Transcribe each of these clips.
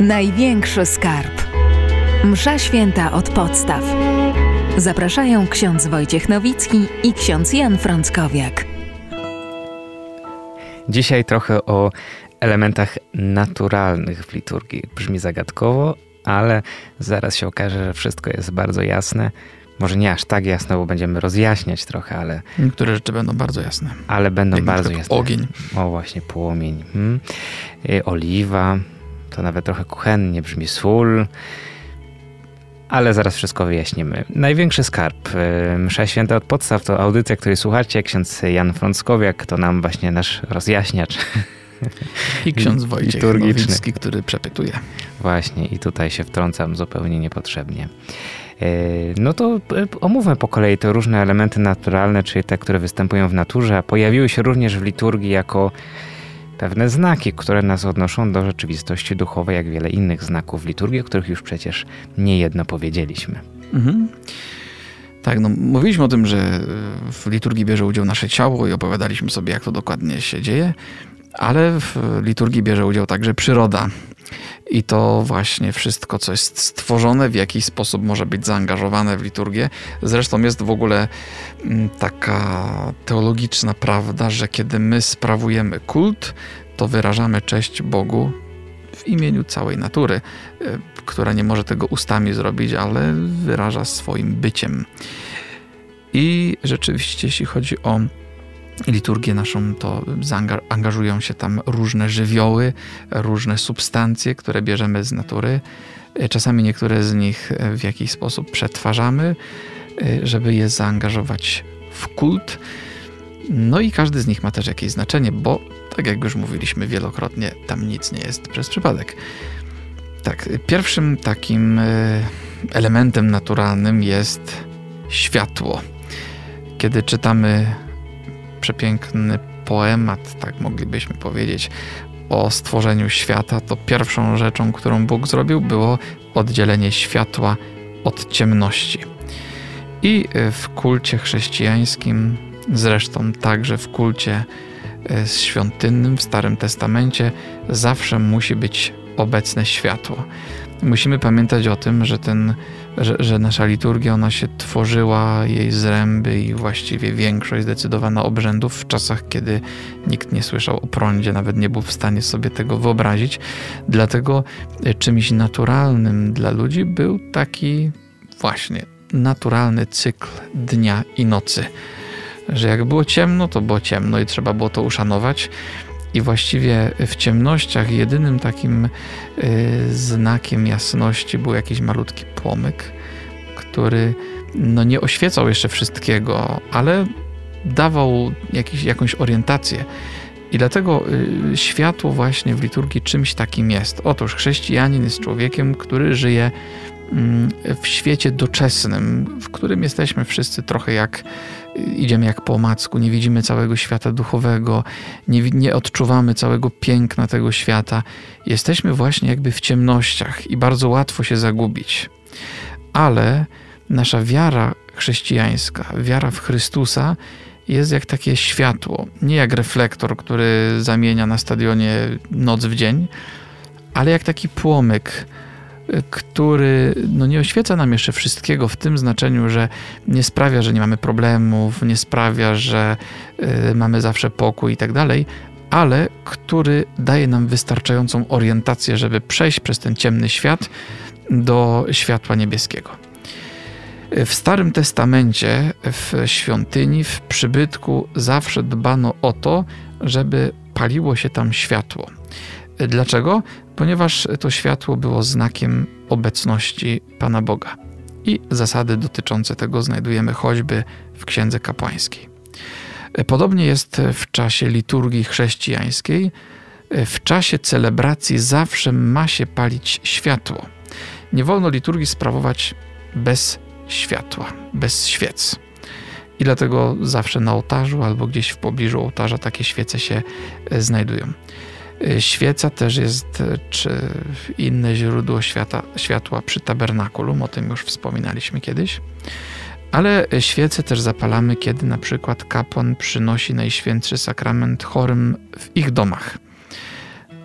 Największy skarb. Msza święta od podstaw. Zapraszają ksiądz Wojciech Nowicki i ksiądz Jan Frąckowiak. Dzisiaj trochę o elementach naturalnych w liturgii. Brzmi zagadkowo, ale zaraz się okaże, że wszystko jest bardzo jasne. Może nie aż tak jasne, bo będziemy rozjaśniać trochę, ale. Niektóre rzeczy będą bardzo jasne. Ale będą Jak bardzo jasne. Ogień. O, właśnie, płomień. Hmm. Oliwa, to nawet trochę kuchennie brzmi sól. Ale zaraz wszystko wyjaśnimy. Największy skarb. Y, Msza Święta od podstaw to audycja, której słuchacie. Ksiądz Jan Frąckowiak to nam właśnie nasz rozjaśniacz. I ksiądz Wojciech. Nowicki, który przepytuje. Właśnie, i tutaj się wtrącam zupełnie niepotrzebnie. Y, No to y, omówmy po kolei te różne elementy naturalne, czyli te, które występują w naturze, a pojawiły się również w liturgii jako pewne znaki, które nas odnoszą do rzeczywistości duchowej, jak wiele innych znaków liturgii, o których już przecież niejedno powiedzieliśmy. Mhm. Tak, no mówiliśmy o tym, że w liturgii bierze udział nasze ciało i opowiadaliśmy sobie, jak to dokładnie się dzieje, ale w liturgii bierze udział także przyroda. I to właśnie wszystko, co jest stworzone, w jakiś sposób może być zaangażowane w liturgię. Zresztą jest w ogóle mm, taka teologiczna prawda, że kiedy my sprawujemy kult, to wyrażamy cześć Bogu w imieniu całej natury, y, która nie może tego ustami zrobić, ale wyraża swoim byciem. I rzeczywiście, jeśli chodzi o liturgię naszą, to zaangażują się tam różne żywioły, różne substancje, które bierzemy z natury. Czasami niektóre z nich w jakiś sposób przetwarzamy, żeby je zaangażować w kult. No i każdy z nich ma też jakieś znaczenie, bo tak jak już mówiliśmy wielokrotnie, tam nic nie jest przez przypadek. Tak, pierwszym takim e, elementem naturalnym jest światło. Kiedy czytamy przepiękny poemat, tak moglibyśmy powiedzieć, o stworzeniu świata, to pierwszą rzeczą, którą Bóg zrobił, było oddzielenie światła od ciemności. I w kulcie chrześcijańskim, zresztą także w kulcie e, świątynnym w Starym Testamencie, zawsze musi być obecne światło. Musimy pamiętać o tym, że, ten, że, że, nasza liturgia ona się tworzyła, jej zręby i właściwie większość zdecydowana obrzędów w czasach, kiedy nikt nie słyszał o prądzie, nawet nie był w stanie sobie tego wyobrazić. Dlatego czymś naturalnym dla ludzi był taki właśnie naturalny cykl dnia i nocy. Że jak było ciemno, to było ciemno i trzeba było to uszanować. I właściwie w ciemnościach jedynym takim y, znakiem jasności był jakiś malutki płomyk, który no nie oświecał jeszcze wszystkiego, ale dawał jakiś, jakąś orientację. I dlatego y, światło właśnie w liturgii czymś takim jest. Otóż chrześcijanin jest człowiekiem, który żyje w świecie doczesnym, w którym jesteśmy wszyscy trochę jak idziemy jak po omacku, nie widzimy całego świata duchowego, nie, nie odczuwamy całego piękna tego świata. Jesteśmy właśnie jakby w ciemnościach i bardzo łatwo się zagubić. Ale nasza wiara chrześcijańska, wiara w Chrystusa jest jak takie światło, nie jak reflektor, który zamienia na stadionie noc w dzień, ale jak taki płomyk, który no, nie oświeca nam jeszcze wszystkiego w tym znaczeniu, że nie sprawia, że nie mamy problemów, nie sprawia, że y, mamy zawsze pokój i tak dalej, ale który daje nam wystarczającą orientację, żeby przejść przez ten ciemny świat do światła niebieskiego. W Starym Testamencie, w świątyni, w przybytku zawsze dbano o to, żeby paliło się tam światło. Dlaczego? Ponieważ to światło było znakiem obecności Pana Boga. I zasady dotyczące tego znajdujemy choćby w Księdze Kapłańskiej. Podobnie jest w czasie liturgii chrześcijańskiej. W czasie celebracji zawsze ma się palić światło. Nie wolno liturgii sprawować bez światła, bez świec. I dlatego zawsze na ołtarzu albo gdzieś w pobliżu ołtarza takie świece się znajdują. Świeca też jest, czy inne źródło świata, światła przy tabernakulum, o tym już wspominaliśmy kiedyś. Ale świece też zapalamy, kiedy na przykład kapłan przynosi Najświętszy Sakrament chorym w ich domach.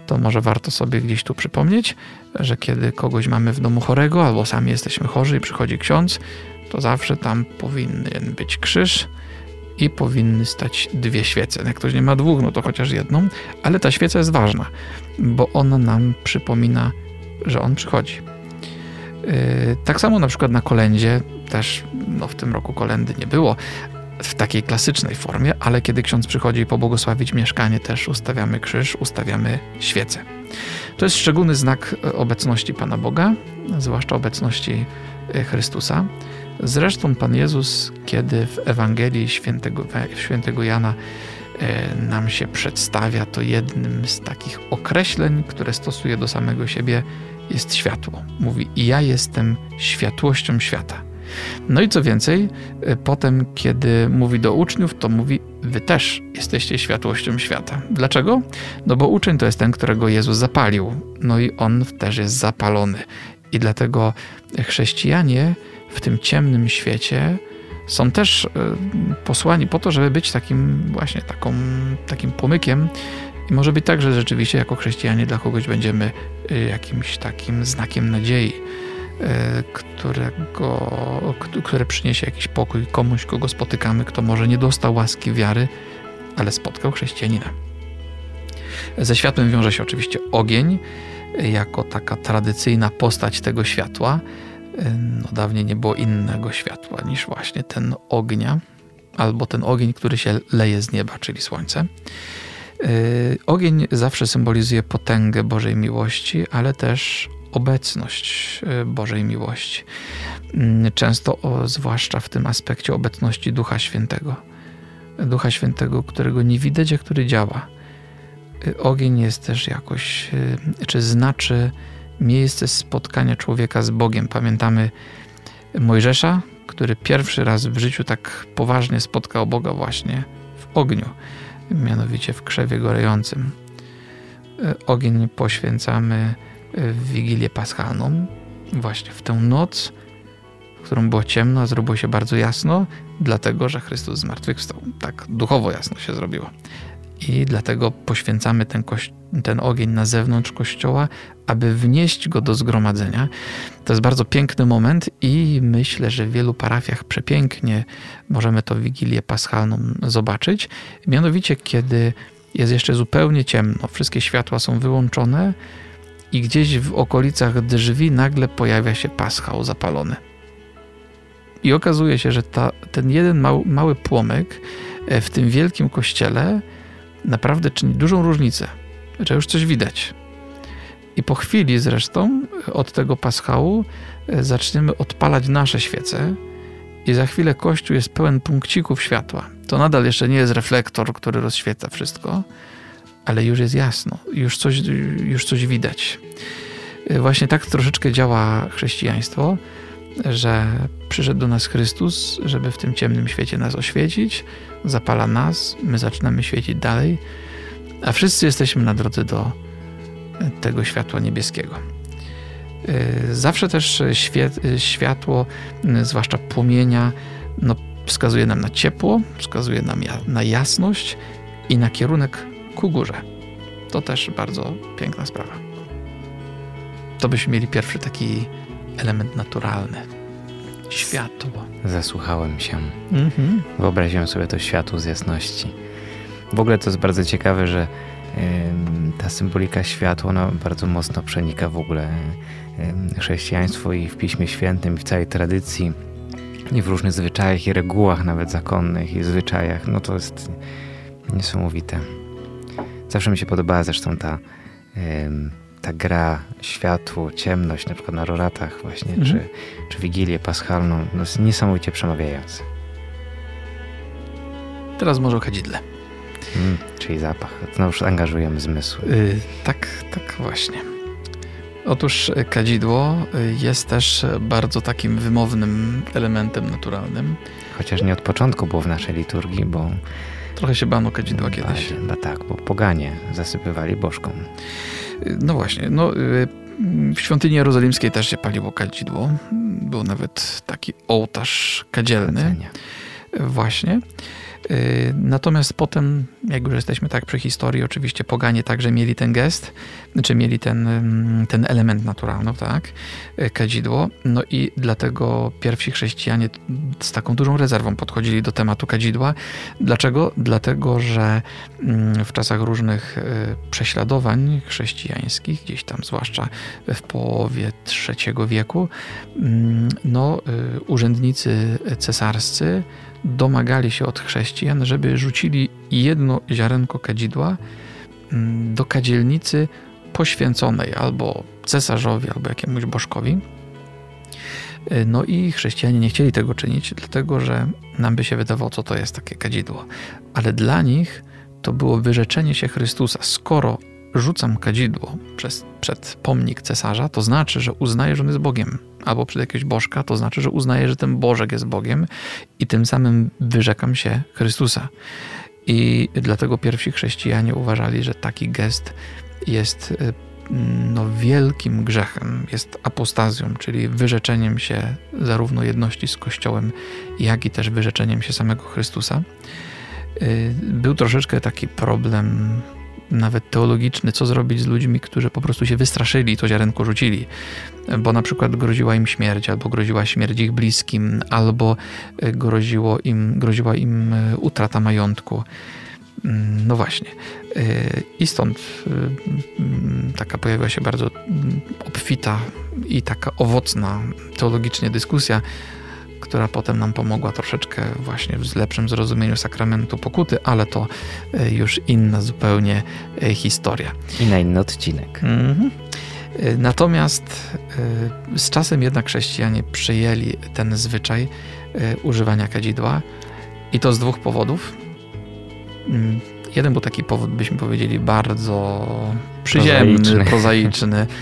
to może warto sobie gdzieś tu przypomnieć, że kiedy kogoś mamy w domu chorego albo sami jesteśmy chorzy i przychodzi ksiądz, to zawsze tam powinien być krzyż i powinny stać dwie świece. Jak ktoś nie ma dwóch, no to chociaż jedną, ale ta świeca jest ważna, bo ona nam przypomina, że on przychodzi. Yy, tak samo na przykład na kolędzie, też no w tym roku kolendy nie było, w takiej klasycznej formie, ale kiedy ksiądz przychodzi pobłogosławić mieszkanie, też ustawiamy krzyż, ustawiamy świecę. To jest szczególny znak obecności Pana Boga, zwłaszcza obecności e, Chrystusa. Zresztą Pan Jezus, kiedy w Ewangelii świętego, świętego Jana e, nam się przedstawia, to jednym z takich określeń, które stosuje do samego siebie, jest światło. Mówi: Ja jestem światłością świata. No i co więcej, y, potem, kiedy mówi do uczniów, to mówi: Wy też jesteście światłością świata. Dlaczego? No bo uczeń to jest ten, którego Jezus zapalił. No i on też jest zapalony. I dlatego chrześcijanie w tym ciemnym świecie są też y, posłani po to, żeby być takim właśnie taką, takim płomykiem. I może być tak, że rzeczywiście jako chrześcijanie dla kogoś będziemy y, jakimś takim znakiem nadziei E, którego, które przyniesie jakiś pokój komuś, kogo spotykamy, kto może nie dostał łaski wiary, ale spotkał chrześcijanina. Ze światłem wiąże się oczywiście ogień, jako taka tradycyjna postać tego światła. No, dawniej nie było innego światła niż właśnie ten ognia, albo ten ogień, który się leje z nieba, czyli słońce. E, ogień zawsze symbolizuje potęgę Bożej miłości, ale też obecność e, Bożej miłości. Mm, często, o, zwłaszcza w tym aspekcie obecności Ducha Świętego. Ducha Świętego, którego nie widać, a który działa. E, ogień jest też jakoś, czy znaczy miejsce spotkania człowieka z Bogiem. Pamiętamy Mojżesza, który pierwszy raz w życiu tak poważnie spotkał Boga właśnie w ogniu, mianowicie w krzewie gorejącym. Ogień poświęcamy w Wigilię Paschalną, właśnie w tę noc, w którą było ciemno, a zrobiło się bardzo jasno, dlatego że Chrystus zmartwychwstał. Tak duchowo jasno się zrobiło. I dlatego poświęcamy ten, ten ogień na zewnątrz kościoła, aby wnieść go do zgromadzenia. To jest bardzo piękny moment i myślę, że w wielu parafiach przepięknie możemy to Wigilię Paschalną zobaczyć. Mianowicie, kiedy jest jeszcze zupełnie ciemno, wszystkie światła są wyłączone, i gdzieś w okolicach drzwi nagle pojawia się paschał zapalony. I okazuje się, że ta, ten jeden mały, mały płomyk e, w tym wielkim kościele naprawdę czyni dużą różnicę, że już coś widać. I po chwili zresztą od tego paschału e, zaczniemy odpalać nasze świece i za chwilę kościół jest pełen punkcików światła. To nadal jeszcze nie jest reflektor, który rozświeca wszystko, ale już jest jasno, już coś, już coś widać. Właśnie tak troszeczkę działa chrześcijaństwo, że przyszedł do nas Chrystus, żeby w tym ciemnym świecie nas oświecić, zapala nas, my zaczynamy świecić dalej, a wszyscy jesteśmy na drodze do tego światła niebieskiego. Zawsze też światło, zwłaszcza płomienia, no, wskazuje nam na ciepło, wskazuje nam na jasność i na kierunek ku górze. To też bardzo piękna sprawa. To byśmy mieli pierwszy taki element naturalny. Światło. Zasłuchałem się. Mhm. Wyobraziłem sobie to światło z jasności. W ogóle to jest bardzo ciekawe, że ta symbolika światła ona bardzo mocno przenika w ogóle chrześcijaństwo i w Piśmie Świętym, i w całej tradycji, i w różnych zwyczajach, i regułach nawet zakonnych, i zwyczajach. No to jest niesamowite. Zawsze mi się podobała zresztą ta, ta gra światło, ciemność, na przykład na roratach właśnie, mhm. czy, czy Wigilię Paschalną. No, jest niesamowicie przemawiające. Teraz może o kadzidle. Mm, czyli zapach. Znowuż angażujemy zmysły. Yy, tak, tak właśnie. Otóż kadzidło y, jest też bardzo takim wymownym elementem naturalnym. Chociaż nie od początku było w naszej liturgii, bo Trochę się bano kadzidła kiedyś. No tak, bo poganie zasypywali bożką. No właśnie, no y, w świątyni jerozolimskiej też się paliło kadzidło. Był nawet taki ołtarz kadzielny. Właśnie. Y, natomiast potem, jak już jesteśmy tak przy historii, oczywiście poganie także mieli ten gest, czy mieli ten, mm, ten element naturalny, tak, y, kadzidło. No i dlatego pierwsi chrześcijanie z taką dużą rezerwą podchodzili do tematu kadzidła. Dlaczego? Dlatego, że mm, w czasach różnych y, prześladowań chrześcijańskich, gdzieś tam zwłaszcza w połowie III wieku, mm, no, urzędnicy cesarscy domagali się od chrześcijan, żeby rzucili jedno ziarenko kadzidła mm, do kadzielnicy poświęconej albo cesarzowi, albo jakiemuś bożkowi. E, no i chrześcijanie nie chcieli tego czynić, dlatego że nam by się wydawało, co to jest takie kadzidło. Ale dla nich to było wyrzeczenie się Chrystusa. Skoro rzucam kadzidło przez, przed pomnik cesarza, to znaczy, że uznaję, że on jest Bogiem. Albo przed jakiegoś bożka, to znaczy, że uznaję, że ten Bożek jest Bogiem i tym samym wyrzekam się Chrystusa. I dlatego pierwsi chrześcijanie uważali, że taki gest jest y, no, wielkim grzechem, jest apostazją, czyli wyrzeczeniem się zarówno jedności z Kościołem, jak i też wyrzeczeniem się samego Chrystusa. Y, był troszeczkę taki problem nawet teologiczny, co zrobić z ludźmi, którzy po prostu się wystraszyli i to ziarenko rzucili, bo na przykład groziła im śmierć, albo groziła śmierć ich bliskim, albo e, groziło im, groziła im e, utrata majątku. Mm, no właśnie. E, I stąd mm, taka pojawiła się bardzo mm, obfita i taka owocna teologicznie dyskusja która potem nam pomogła troszeczkę właśnie w lepszym zrozumieniu sakramentu pokuty, ale to e, już inna zupełnie e, historia. I na inny odcinek. Mhm. E, natomiast z czasem jednak chrześcijanie przyjęli ten zwyczaj używania kadzidła i to z dwóch powodów. Jeden był taki powód, byśmy powiedzieli, bardzo przyziemny, prozaiczny. prozaiczny.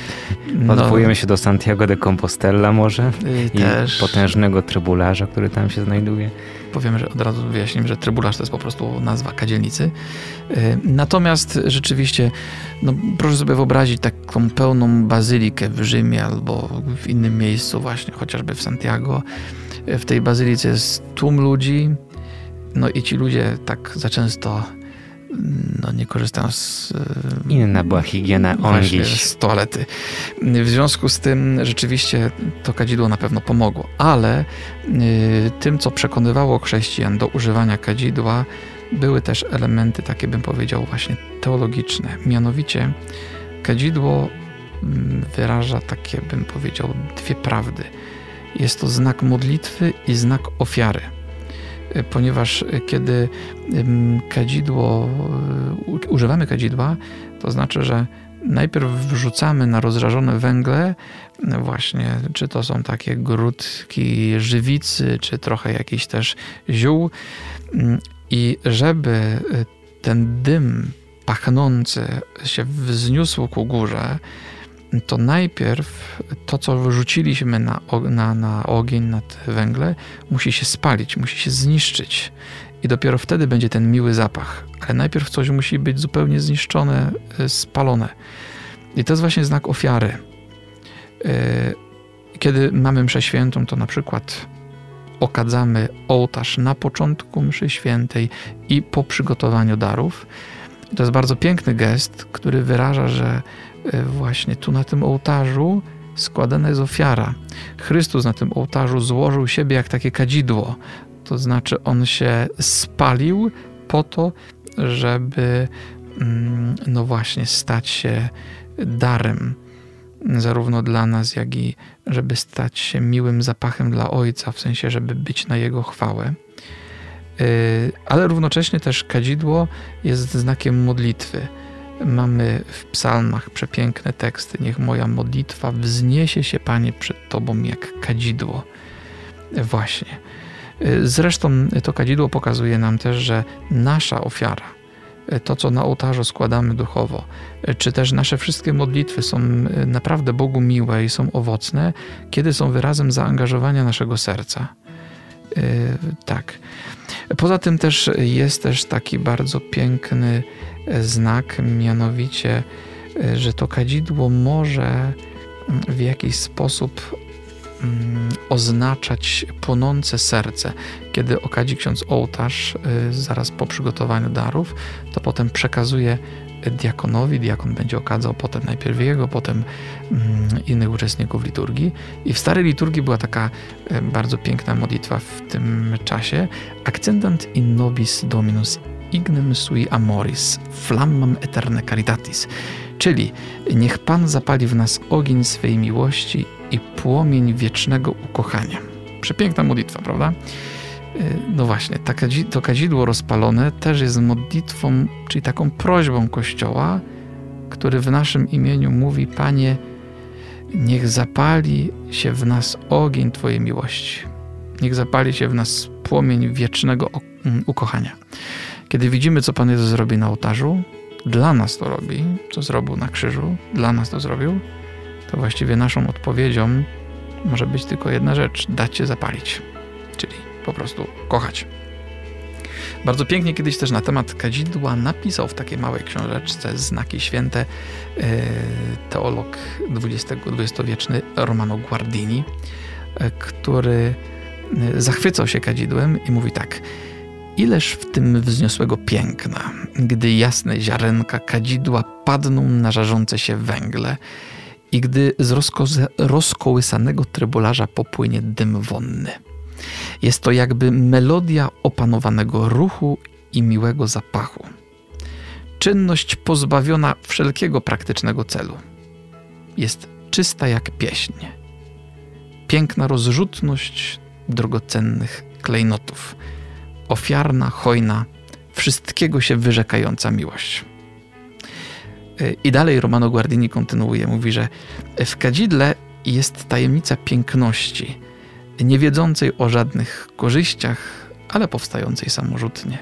No, Odwołujemy się do Santiago de Compostela może y, i też. potężnego trybularza, który tam się znajduje. Powiem, że od razu wyjaśnimy, że trybularz to jest po prostu nazwa kadzielnicy. Y, natomiast rzeczywiście, no, proszę sobie wyobrazić taką pełną bazylikę w Rzymie albo w innym miejscu właśnie, chociażby w Santiago. Y, w tej bazylice jest tłum ludzi, no i ci ludzie tak za często no, nie korzystają z... E, Inna była higiena właśnie, z toalety. W związku z tym rzeczywiście to kadzidło na pewno pomogło, ale y, tym, co przekonywało chrześcijan do używania kadzidła, były też elementy takie, bym powiedział, właśnie teologiczne. Mianowicie kadzidło mm, wyraża takie, bym powiedział, dwie prawdy. Jest to znak modlitwy i znak ofiary ponieważ kiedy kadzidło, e, używamy kadzidła, to znaczy, że najpierw wrzucamy na rozżarzone węgle właśnie, czy to są takie grudki żywicy, czy trochę jakiś też ziół mm, i żeby e, ten dym pachnący się wzniósł ku górze, to najpierw to, co wyrzuciliśmy na, na, na ogień, na węgle, musi się spalić, musi się zniszczyć. I dopiero wtedy będzie ten miły zapach. Ale najpierw coś musi być zupełnie zniszczone, e, spalone. I to jest właśnie znak ofiary. E, kiedy mamy mszę świętą, to na przykład okadzamy ołtarz na początku mszy świętej i po przygotowaniu darów. To jest bardzo piękny gest, który wyraża, że E, właśnie tu na tym ołtarzu składana jest ofiara. Chrystus na tym ołtarzu złożył siebie jak takie kadzidło. To znaczy on się spalił po to, żeby mm, no właśnie stać się darem zarówno dla nas, jak i żeby stać się miłym zapachem dla Ojca, w sensie, żeby być na Jego chwałę. E, ale równocześnie też kadzidło jest znakiem modlitwy Mamy w psalmach przepiękne teksty. Niech moja modlitwa wzniesie się, Panie, przed Tobą jak kadzidło. Właśnie. Zresztą to kadzidło pokazuje nam też, że nasza ofiara, to co na ołtarzu składamy duchowo, czy też nasze wszystkie modlitwy są naprawdę Bogu miłe i są owocne, kiedy są wyrazem zaangażowania naszego serca. Tak. Poza tym też jest też taki bardzo piękny znak, mianowicie, że to kadzidło może w jakiś sposób mm, oznaczać płonące serce. Kiedy okadzi ksiądz ołtarz y, zaraz po przygotowaniu darów, to potem przekazuje diakonowi, diakon będzie okadzał potem najpierw jego, potem mm, innych uczestników liturgii. I w starej liturgii była taka y, bardzo piękna modlitwa w tym czasie. Accentant in nobis dominus ignem sui amoris, flammam eterne caritatis. Czyli niech Pan zapali w nas ogień swej miłości i płomień wiecznego ukochania. Przepiękna modlitwa, prawda? Y, no właśnie, to kadzidło rozpalone też jest modlitwą, czyli taką prośbą Kościoła, który w naszym imieniu mówi: Panie, niech zapali się w nas ogień Twojej miłości. Niech zapali się w nas płomień wiecznego mm, ukochania. Kiedy widzimy, co Pan Jezus zrobi na ołtarzu, dla nas to robi, co zrobił na krzyżu, dla nas to zrobił, to właściwie naszą odpowiedzią może być tylko jedna rzecz: dać się zapalić, czyli po prostu kochać. Bardzo pięknie kiedyś też na temat kadzidła napisał w takiej małej książeczce Znaki Święte e, teolog XX-wieczny Romano Guardini, e, który e, zachwycał się kadzidłem i mówi tak – Ileż w tym wzniosłego piękna, gdy jasne ziarenka kadzidła padną na żarzące się węgle i gdy z rozkołysanego trybularza popłynie dym wonny. Jest to jakby melodia opanowanego ruchu i miłego zapachu. Czynność pozbawiona wszelkiego praktycznego celu. Jest czysta jak pieśń. Piękna rozrzutność drogocennych klejnotów – ofiarna, hojna, wszystkiego się wyrzekająca miłość. I dalej Romano Guardini kontynuuje, mówi, że w kadzidle jest tajemnica piękności, nie wiedzącej o żadnych korzyściach, ale powstającej samorzutnie.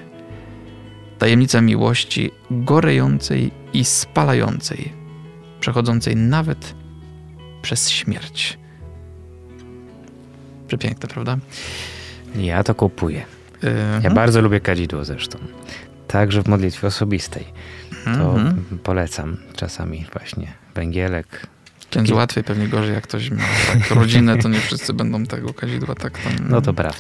Tajemnica miłości gorejącej i spalającej, przechodzącej nawet przez śmierć. Przepiękne, prawda? Ja to kupuję. Ja mhm. bardzo lubię kadzidło zresztą. Także w modlitwie osobistej. To mhm. polecam czasami właśnie węgielek. Księdz łatwiej, pewnie gorzej, jak ktoś ma tak rodzinę, to nie wszyscy będą tego kadzidła tak tam... No to prawda.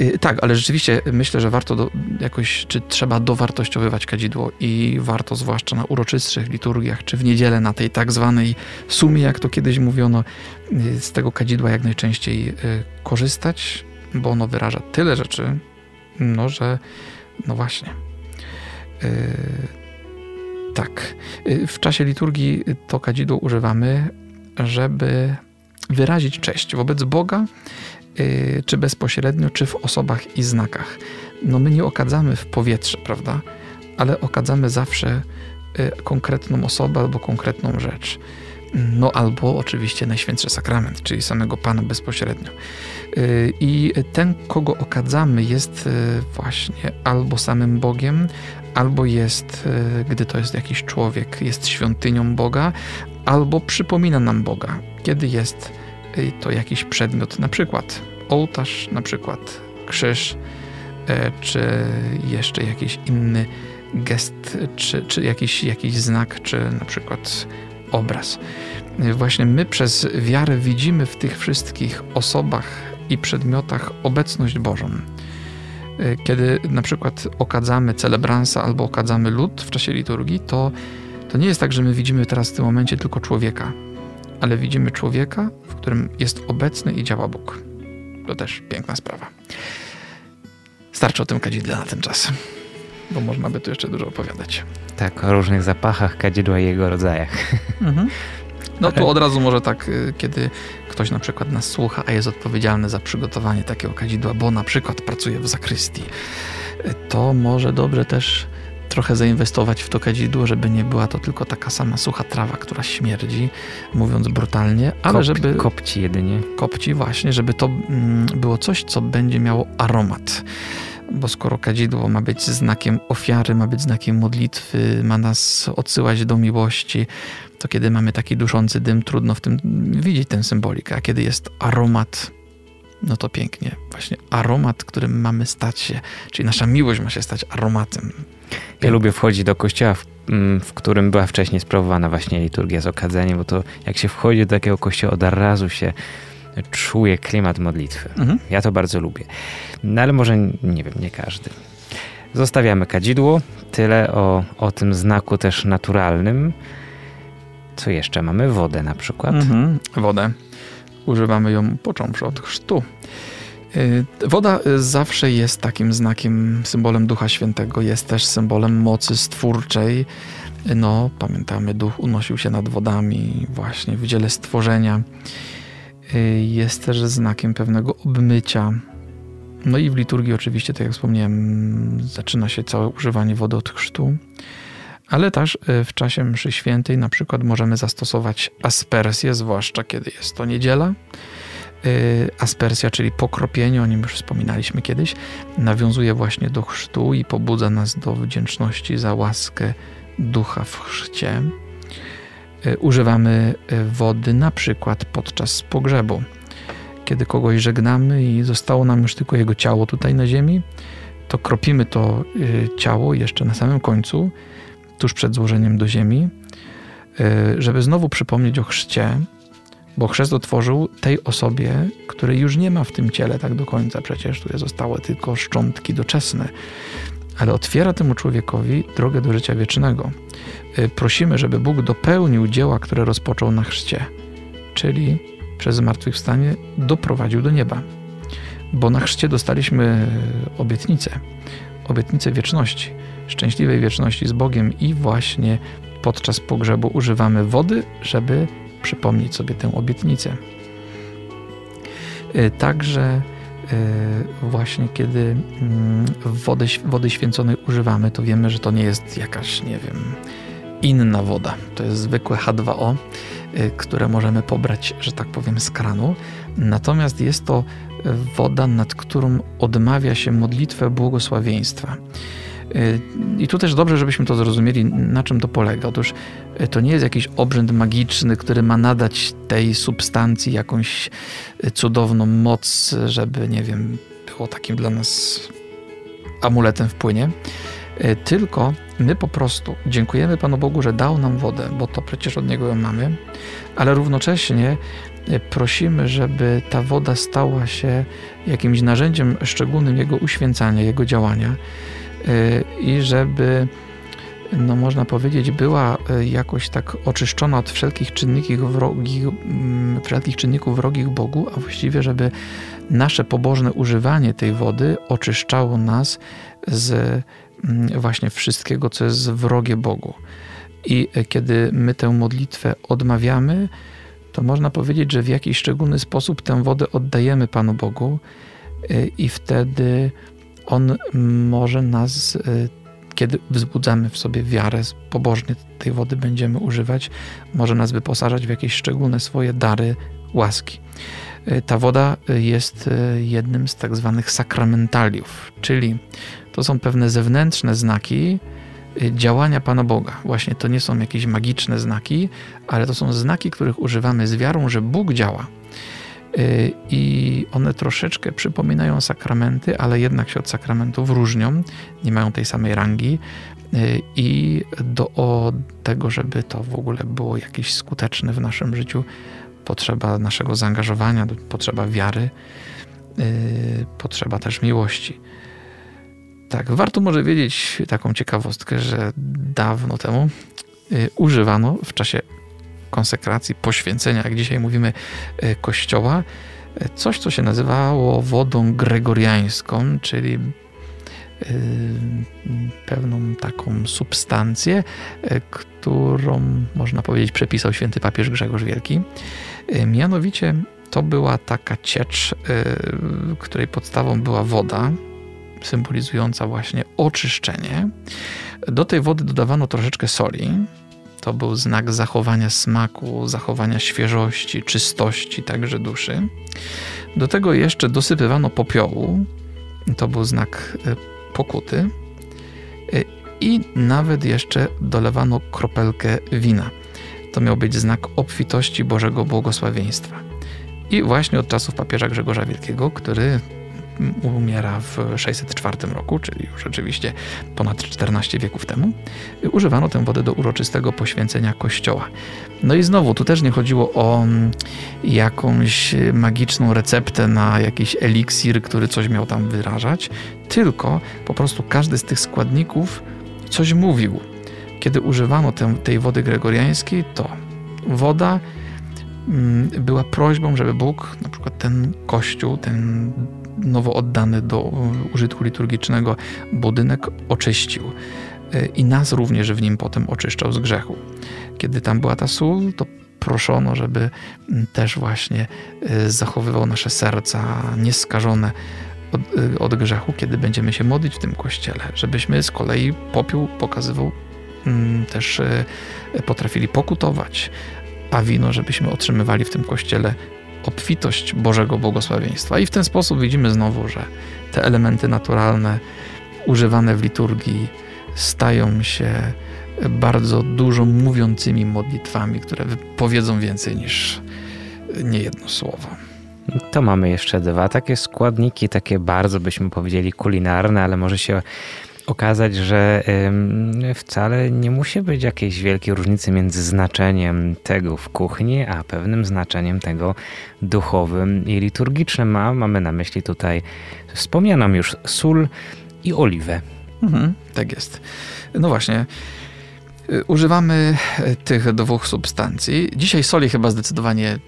Y, tak, ale rzeczywiście myślę, że warto do, jakoś, czy trzeba dowartościowywać kadzidło i warto zwłaszcza na uroczystszych liturgiach, czy w niedzielę na tej tak zwanej sumie, jak to kiedyś mówiono, y, z tego kadzidła jak najczęściej y, korzystać, bo ono wyraża tyle rzeczy, no, że no właśnie. Yy, tak. W czasie liturgii to kadzidło używamy, żeby wyrazić cześć wobec Boga, yy, czy bezpośrednio, czy w osobach i znakach. No my nie okadzamy w powietrze, prawda? Ale okadzamy zawsze yy, konkretną osobę albo konkretną rzecz. No albo oczywiście Najświętszy Sakrament, czyli samego Pana bezpośrednio. Y, I ten, kogo okadzamy, jest y, właśnie albo samym Bogiem, albo jest, y, gdy to jest jakiś człowiek, jest świątynią Boga, albo przypomina nam Boga, kiedy jest to jakiś przedmiot, na przykład ołtarz, na przykład krzyż, czy jeszcze jakiś inny gest, czy, czy jakiś, jakiś znak, czy na przykład obraz. Właśnie my przez wiarę widzimy w tych wszystkich osobach i przedmiotach obecność Bożą. Kiedy na przykład okadzamy celebransa albo okadzamy lud w czasie liturgii, to, to nie jest tak, że my widzimy teraz w tym momencie tylko człowieka, ale widzimy człowieka, w którym jest obecny i działa Bóg. To też piękna sprawa. Starczy o tym kadzidle na ten czas, bo można by tu jeszcze dużo opowiadać. Tak, o różnych zapachach kadzidła i jego rodzajach. Mhm. No tu od razu może tak, y, kiedy ktoś na przykład nas słucha, a jest odpowiedzialny za przygotowanie takiego kadzidła, bo na przykład pracuje w zakrystii, y, to może dobrze też trochę zainwestować w to kadzidło, żeby nie była to tylko taka sama sucha trawa, która śmierdzi, mówiąc brutalnie, ale Kop, żeby... Kopci jedynie. Kopci właśnie, żeby to mm, było coś, co będzie miało aromat bo skoro kadzidło ma być znakiem ofiary, ma być znakiem modlitwy, ma nas odsyłać do miłości, to kiedy mamy taki duszący dym, trudno w tym widzieć tę symbolikę, a kiedy jest aromat, no to pięknie. Właśnie aromat, którym mamy stać się, czyli nasza miłość ma się stać aromatem. Ja lubię wchodzić do kościoła, w, mm, w, którym była wcześniej sprawowana właśnie liturgia z okadzeniem, bo to jak się wchodzi do takiego kościoła, od razu się czuje klimat modlitwy. Mhm. Ja to bardzo lubię. No ale może, nie wiem, nie każdy. Zostawiamy kadzidło. Tyle o, o tym znaku też naturalnym. Co jeszcze? Mamy wodę na przykład. Mhm. Wodę. Używamy ją począwszy od chrztu. Y, Woda y, zawsze jest takim znakiem, symbolem Ducha Świętego, jest też symbolem mocy stwórczej. No, pamiętamy, Duch unosił się nad wodami właśnie w dziele stworzenia. Y, Jest też znakiem pewnego obmycia. No i w liturgii oczywiście, tak jak wspomniałem, zaczyna się całe używanie wody od chrztu. Ale też w czasie mszy świętej na przykład możemy zastosować aspersję, zwłaszcza kiedy jest to niedziela. Y, Aspersja, czyli pokropienie, o nim już wspominaliśmy kiedyś, nawiązuje właśnie do chrztu i pobudza nas do wdzięczności za łaskę ducha w chrzcie. Y, Używamy y, wody na przykład podczas pogrzebu. Kiedy kogoś żegnamy i zostało nam już tylko jego ciało tutaj na ziemi, to kropimy to ciało jeszcze na samym końcu, tuż przed złożeniem do ziemi, żeby znowu przypomnieć o chrzcie, bo chrzest otworzył tej osobie, której już nie ma w tym ciele tak do końca. Przecież tutaj zostały tylko szczątki doczesne. Ale otwiera temu człowiekowi drogę do życia wiecznego. Y, Prosimy, żeby Bóg dopełnił dzieła, które rozpoczął na chrzcie, czyli przez zmartwychwstanie doprowadził do nieba. Bo na chrzcie dostaliśmy obietnicę, obietnicę wieczności, szczęśliwej wieczności z Bogiem i właśnie podczas pogrzebu używamy wody, żeby przypomnieć sobie tę obietnicę. Y, Także y, właśnie kiedy mm, wody, wody święconej używamy, to wiemy, że to nie jest jakaś, nie wiem, inna woda. To jest zwykłe H2O, y, które możemy pobrać, że tak powiem, z kranu. Natomiast jest to woda, nad którą odmawia się modlitwę błogosławieństwa. Y, I tu też dobrze, żebyśmy to zrozumieli, na czym to polega. Otóż y, to nie jest jakiś obrzęd magiczny, który ma nadać tej substancji jakąś y, cudowną moc, żeby, nie wiem, było takim dla nas amuletem w płynie. Tylko my po prostu dziękujemy Panu Bogu, że dał nam wodę, bo to przecież od Niego ją mamy, ale równocześnie prosimy, żeby ta woda stała się jakimś narzędziem szczególnym Jego uświęcania, Jego działania i żeby, no można powiedzieć, była y, jakoś tak oczyszczona od wszelkich czynników wrogich, mm, wszelkich czynników wrogich Bogu, a właściwie, żeby nasze pobożne używanie tej wody oczyszczało nas z mm, właśnie wszystkiego, co jest wrogie Bogu. I y, kiedy my tę modlitwę odmawiamy, to można powiedzieć, że w jakiś szczególny sposób tę wodę oddajemy Panu Bogu y, i wtedy On może nas, y, kiedy wzbudzamy w sobie wiarę, pobożnie tej wody będziemy używać, może nas wyposażać w jakieś szczególne swoje dary łaski. Y, Ta woda y, jest jednym z tak zwanych sakramentaliów, czyli to są pewne zewnętrzne znaki działania Pana Boga. Właśnie to nie są jakieś magiczne znaki, ale to są znaki, których używamy z wiarą, że Bóg działa. Y, I one troszeczkę przypominają sakramenty, ale jednak się od sakramentów różnią, nie mają tej samej rangi. Y, I do tego, żeby to w ogóle było jakieś skuteczne w naszym życiu, potrzeba naszego zaangażowania, potrzeba wiary, y, potrzeba też miłości. Tak, warto może wiedzieć taką ciekawostkę, że dawno temu używano w czasie konsekracji, poświęcenia, jak dzisiaj mówimy, y, kościoła, y, coś, co się nazywało wodą gregoriańską, czyli y, pewną taką substancję, którą można powiedzieć przepisał święty papież Grzegorz Wielki. Mianowicie to była taka ciecz, której podstawą była woda, symbolizująca właśnie oczyszczenie. Do tej wody dodawano troszeczkę soli. To był znak zachowania smaku, zachowania świeżości, czystości także duszy. Do tego jeszcze dosypywano popiołu. To był znak y, pokuty. Y, I nawet jeszcze dolewano kropelkę wina. To miał być znak obfitości Bożego błogosławieństwa. I właśnie od czasów papieża Grzegorza Wielkiego, który umiera w 604 roku, czyli już rzeczywiście ponad 14 wieków temu, używano tę wodę do uroczystego poświęcenia kościoła. No i znowu, tu też nie chodziło o mm, jakąś magiczną receptę na jakiś eliksir, który coś miał tam wyrażać, tylko po prostu każdy z tych składników coś mówił. Kiedy używano te, tej wody gregoriańskiej, to woda mm, była prośbą, żeby Bóg, na przykład ten kościół, ten nowo oddany do użytku liturgicznego budynek oczyścił. E, I nas również w nim potem oczyszczał z grzechu. Kiedy tam była ta sól, to proszono, żeby mm, też właśnie e, zachowywał nasze serca nieskażone od, e, od, grzechu, kiedy będziemy się modlić w tym kościele, żebyśmy z kolei popiół pokazywał mm, też potrafili pokutować, a wino, żebyśmy otrzymywali w tym kościele obfitość Bożego błogosławieństwa. I w ten sposób widzimy znowu, że te elementy naturalne używane w liturgii stają się bardzo dużo mówiącymi modlitwami, które powiedzą więcej niż niejedno słowo. To mamy jeszcze dwa takie składniki, takie bardzo byśmy powiedzieli kulinarne, ale może się okazać, że wcale nie musi być jakiejś wielkiej różnicy między znaczeniem tego w kuchni, a pewnym znaczeniem tego duchowym i liturgicznym. A mamy na myśli tutaj wspomnianą już sól i oliwę. Mhm, tak jest. No właśnie. Y, używamy tych dwóch substancji. Dzisiaj soli chyba zdecydowanie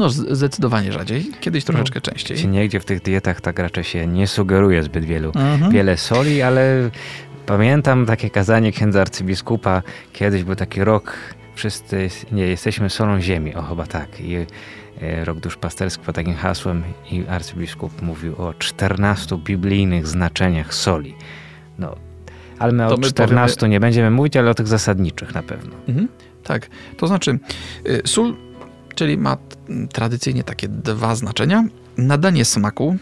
no, zdecydowanie rzadziej. Kiedyś troszeczkę no, częściej. Nigdzie w tych dietach tak raczej się nie sugeruje zbyt wielu, mhm. wiele soli, ale pamiętam takie kazanie księdza arcybiskupa. Kiedyś był taki rok, wszyscy nie jesteśmy solą ziemi. O, chyba tak. I e, rok duszpasterski pod takim hasłem i arcybiskup mówił o 14 biblijnych znaczeniach soli. No, ale my to o my 14 powiemy... nie będziemy mówić, ale o tych zasadniczych na pewno. Mhm. Tak, to znaczy y, sól czyli ma tradycyjnie takie dwa znaczenia: nadanie smaku,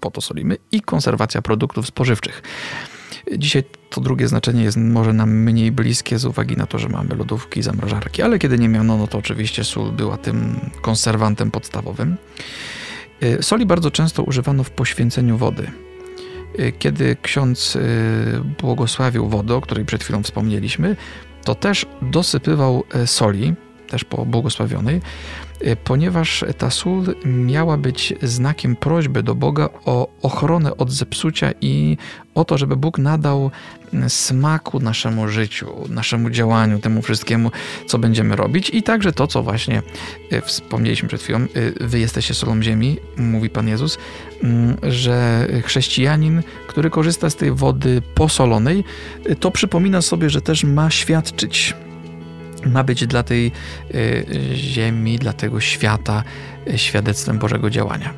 po to solimy, i konserwacja produktów spożywczych. Dzisiaj to drugie znaczenie jest może nam mniej bliskie z uwagi na to, że mamy lodówki zamrażarki, ale kiedy nie miano, no to oczywiście sól była tym konserwantem podstawowym. Y, soli bardzo często używano w poświęceniu wody. Y, kiedy ksiądz y, błogosławił wodę, o której przed chwilą wspomnieliśmy, to też dosypywał soli, też po błogosławionej, e, ponieważ ta sól miała być znakiem prośby do Boga o ochronę od zepsucia i o to, żeby Bóg nadał smaku naszemu życiu, naszemu działaniu, temu wszystkiemu, co będziemy robić. I także to, co właśnie e, wspomnieliśmy przed chwilą, e, wy jesteście solą ziemi, mówi Pan Jezus, mm, że chrześcijanin, który korzysta z tej wody posolonej, to przypomina sobie, że też ma świadczyć ma być dla tej y, ziemi, dla tego świata y, świadectwem Bożego działania.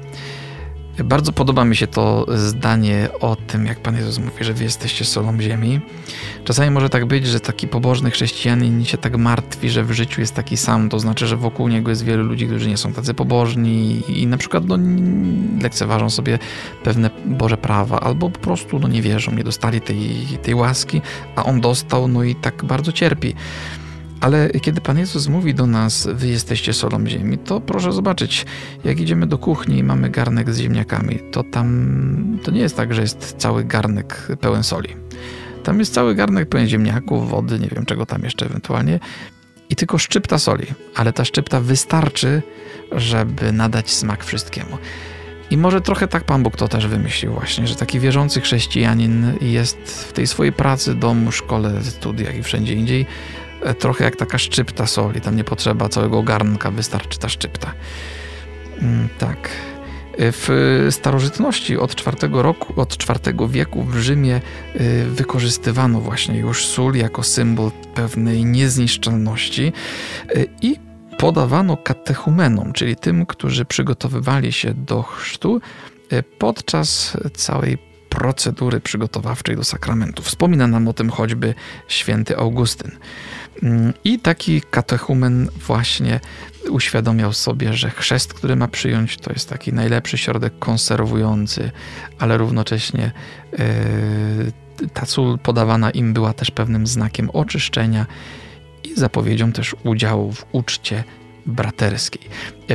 Bardzo podoba mi się to zdanie o tym, jak Pan Jezus mówi, że wy jesteście solą ziemi. Czasami może tak być, że taki pobożny chrześcijanin się tak martwi, że w życiu jest taki sam, to znaczy, że wokół niego jest wielu ludzi, którzy nie są tacy pobożni i na przykład no, lekceważą sobie pewne Boże prawa, albo po prostu no, nie wierzą, nie dostali tej, tej łaski, a on dostał, no i tak bardzo cierpi. Ale kiedy Pan Jezus mówi do nas, wy jesteście solą ziemi, to proszę zobaczyć, jak idziemy do kuchni i mamy garnek z ziemniakami, to tam to nie jest tak, że jest cały garnek pełen soli. Tam jest cały garnek pełen ziemniaków, wody, nie wiem czego tam jeszcze ewentualnie i tylko szczypta soli, ale ta szczypta wystarczy, żeby nadać smak wszystkiemu. I może trochę tak Pan Bóg to też wymyślił właśnie, że taki wierzący chrześcijanin jest w tej swojej pracy, domu, szkole, studiach i wszędzie indziej trochę jak taka szczypta soli. Tam nie potrzeba całego garnka, wystarczy ta szczypta. Mm, tak. E, w starożytności od IV, roku, od IV wieku w Rzymie e, wykorzystywano właśnie już sól jako symbol pewnej niezniszczalności i podawano katechumenom, czyli tym, którzy przygotowywali się do chrztu podczas całej procedury przygotowawczej do sakramentu. Wspomina nam o tym choćby święty Augustyn. I taki katechumen właśnie uświadomiał sobie, że chrzest, który ma przyjąć, to jest taki najlepszy środek konserwujący, ale równocześnie yy, ta sól podawana im była też pewnym znakiem oczyszczenia i zapowiedzią też udziału w uczcie braterskiej.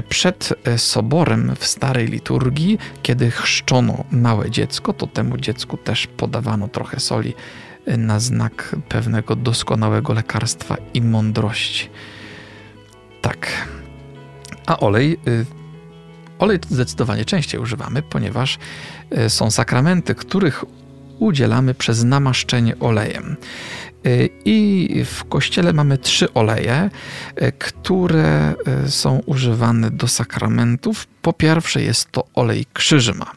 Przed soborem w starej liturgii, kiedy chrzczono małe dziecko, to temu dziecku też podawano trochę soli na znak pewnego doskonałego lekarstwa i mądrości. Tak. A olej y, Olej zdecydowanie częściej używamy, ponieważ y, są sakramenty, których udzielamy przez namaszczenie olejem. Y, I w kościele mamy trzy oleje, które są używane do sakramentów. Po pierwsze jest to olej krzyżyma.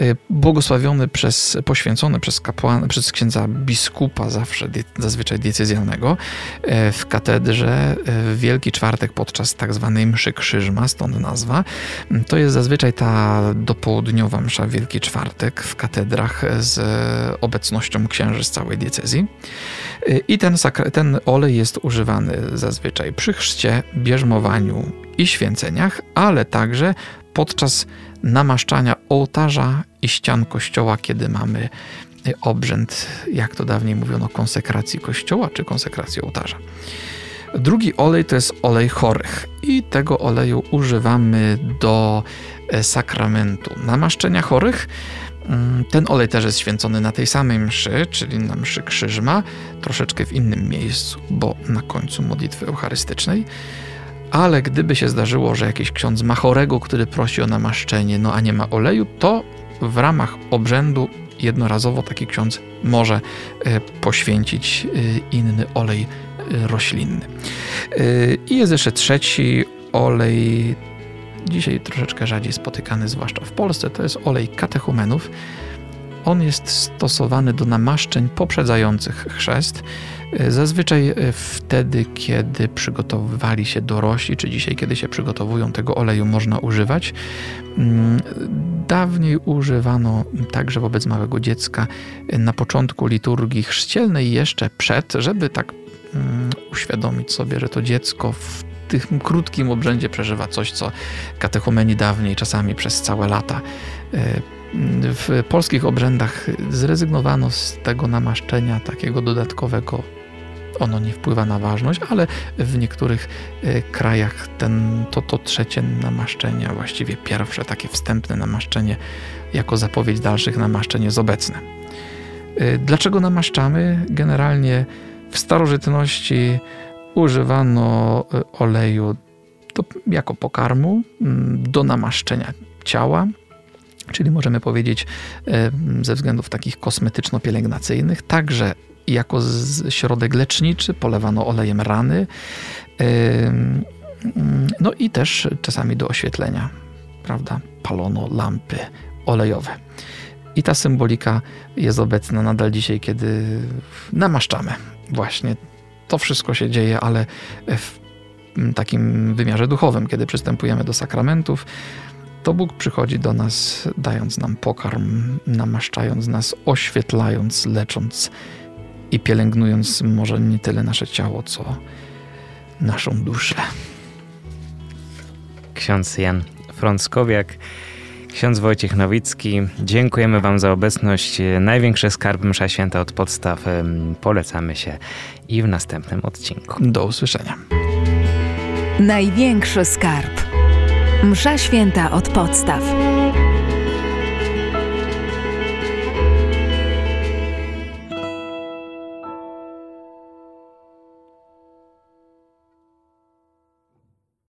Y, błogosławiony przez, poświęcony przez kapłana, przez księdza biskupa zawsze, zazwyczaj diecezjalnego y, w katedrze y, w Wielki Czwartek podczas tak zwanej mszy krzyżma, stąd nazwa. To jest zazwyczaj ta dopołudniowa msza Wielki Czwartek w katedrach z obecnością księży z całej diecezji. I ten, ten olej jest używany zazwyczaj przy chrzcie, bierzmowaniu i święceniach, ale także podczas namaszczania ołtarza i ścian kościoła, kiedy mamy obrzęd, jak to dawniej mówiono, konsekracji kościoła czy konsekracji ołtarza. Drugi olej to jest olej chorych i tego oleju używamy do e, sakramentu namaszczenia chorych. Mm, ten olej też jest święcony na tej samej mszy, czyli na mszy krzyżma, troszeczkę w innym miejscu, bo na końcu modlitwy eucharystycznej ale gdyby się zdarzyło, że jakiś ksiądz ma chorego, który prosi o namaszczenie, no a nie ma oleju, to w ramach obrzędu jednorazowo taki ksiądz może e, poświęcić e, inny olej e, roślinny. I jest jeszcze trzeci olej, dzisiaj troszeczkę rzadziej spotykany, zwłaszcza w Polsce, to jest olej katechumenów. On jest stosowany do namaszczeń poprzedzających chrzest. Zazwyczaj e, wtedy, kiedy przygotowywali się dorośli, czy dzisiaj, kiedy się przygotowują, tego oleju można używać. Mm, dawniej używano także wobec małego dziecka na początku liturgii chrzcielnej, jeszcze przed, żeby tak mm, uświadomić sobie, że to dziecko w tym krótkim obrzędzie przeżywa coś, co katechumeni dawniej, czasami przez całe lata e, w polskich obrzędach zrezygnowano z tego namaszczenia takiego dodatkowego. Ono nie wpływa na ważność, ale w niektórych e, krajach ten, to, to trzecie namaszczenie, a właściwie pierwsze takie wstępne namaszczenie, jako zapowiedź dalszych namaszczeń jest obecne. E, dlaczego namaszczamy? Generalnie w starożytności używano e, oleju do, jako pokarmu do namaszczenia ciała, czyli możemy powiedzieć ze względów takich kosmetyczno-pielęgnacyjnych, także jako środek leczniczy polewano olejem rany, no i też czasami do oświetlenia, prawda, palono lampy olejowe. I ta symbolika jest obecna nadal dzisiaj, kiedy namaszczamy. Właśnie to wszystko się dzieje, ale w takim wymiarze duchowym, kiedy przystępujemy do sakramentów, to Bóg przychodzi do nas, dając nam pokarm, namaszczając nas, oświetlając, lecząc i pielęgnując może nie tyle nasze ciało, co naszą duszę. Ksiądz Jan Frąckowiak, ksiądz Wojciech Nowicki, dziękujemy Wam za obecność. Największy skarb Msza Święta od podstaw. Polecamy się i w następnym odcinku. Do usłyszenia. Największy skarb. Msza święta od podstaw.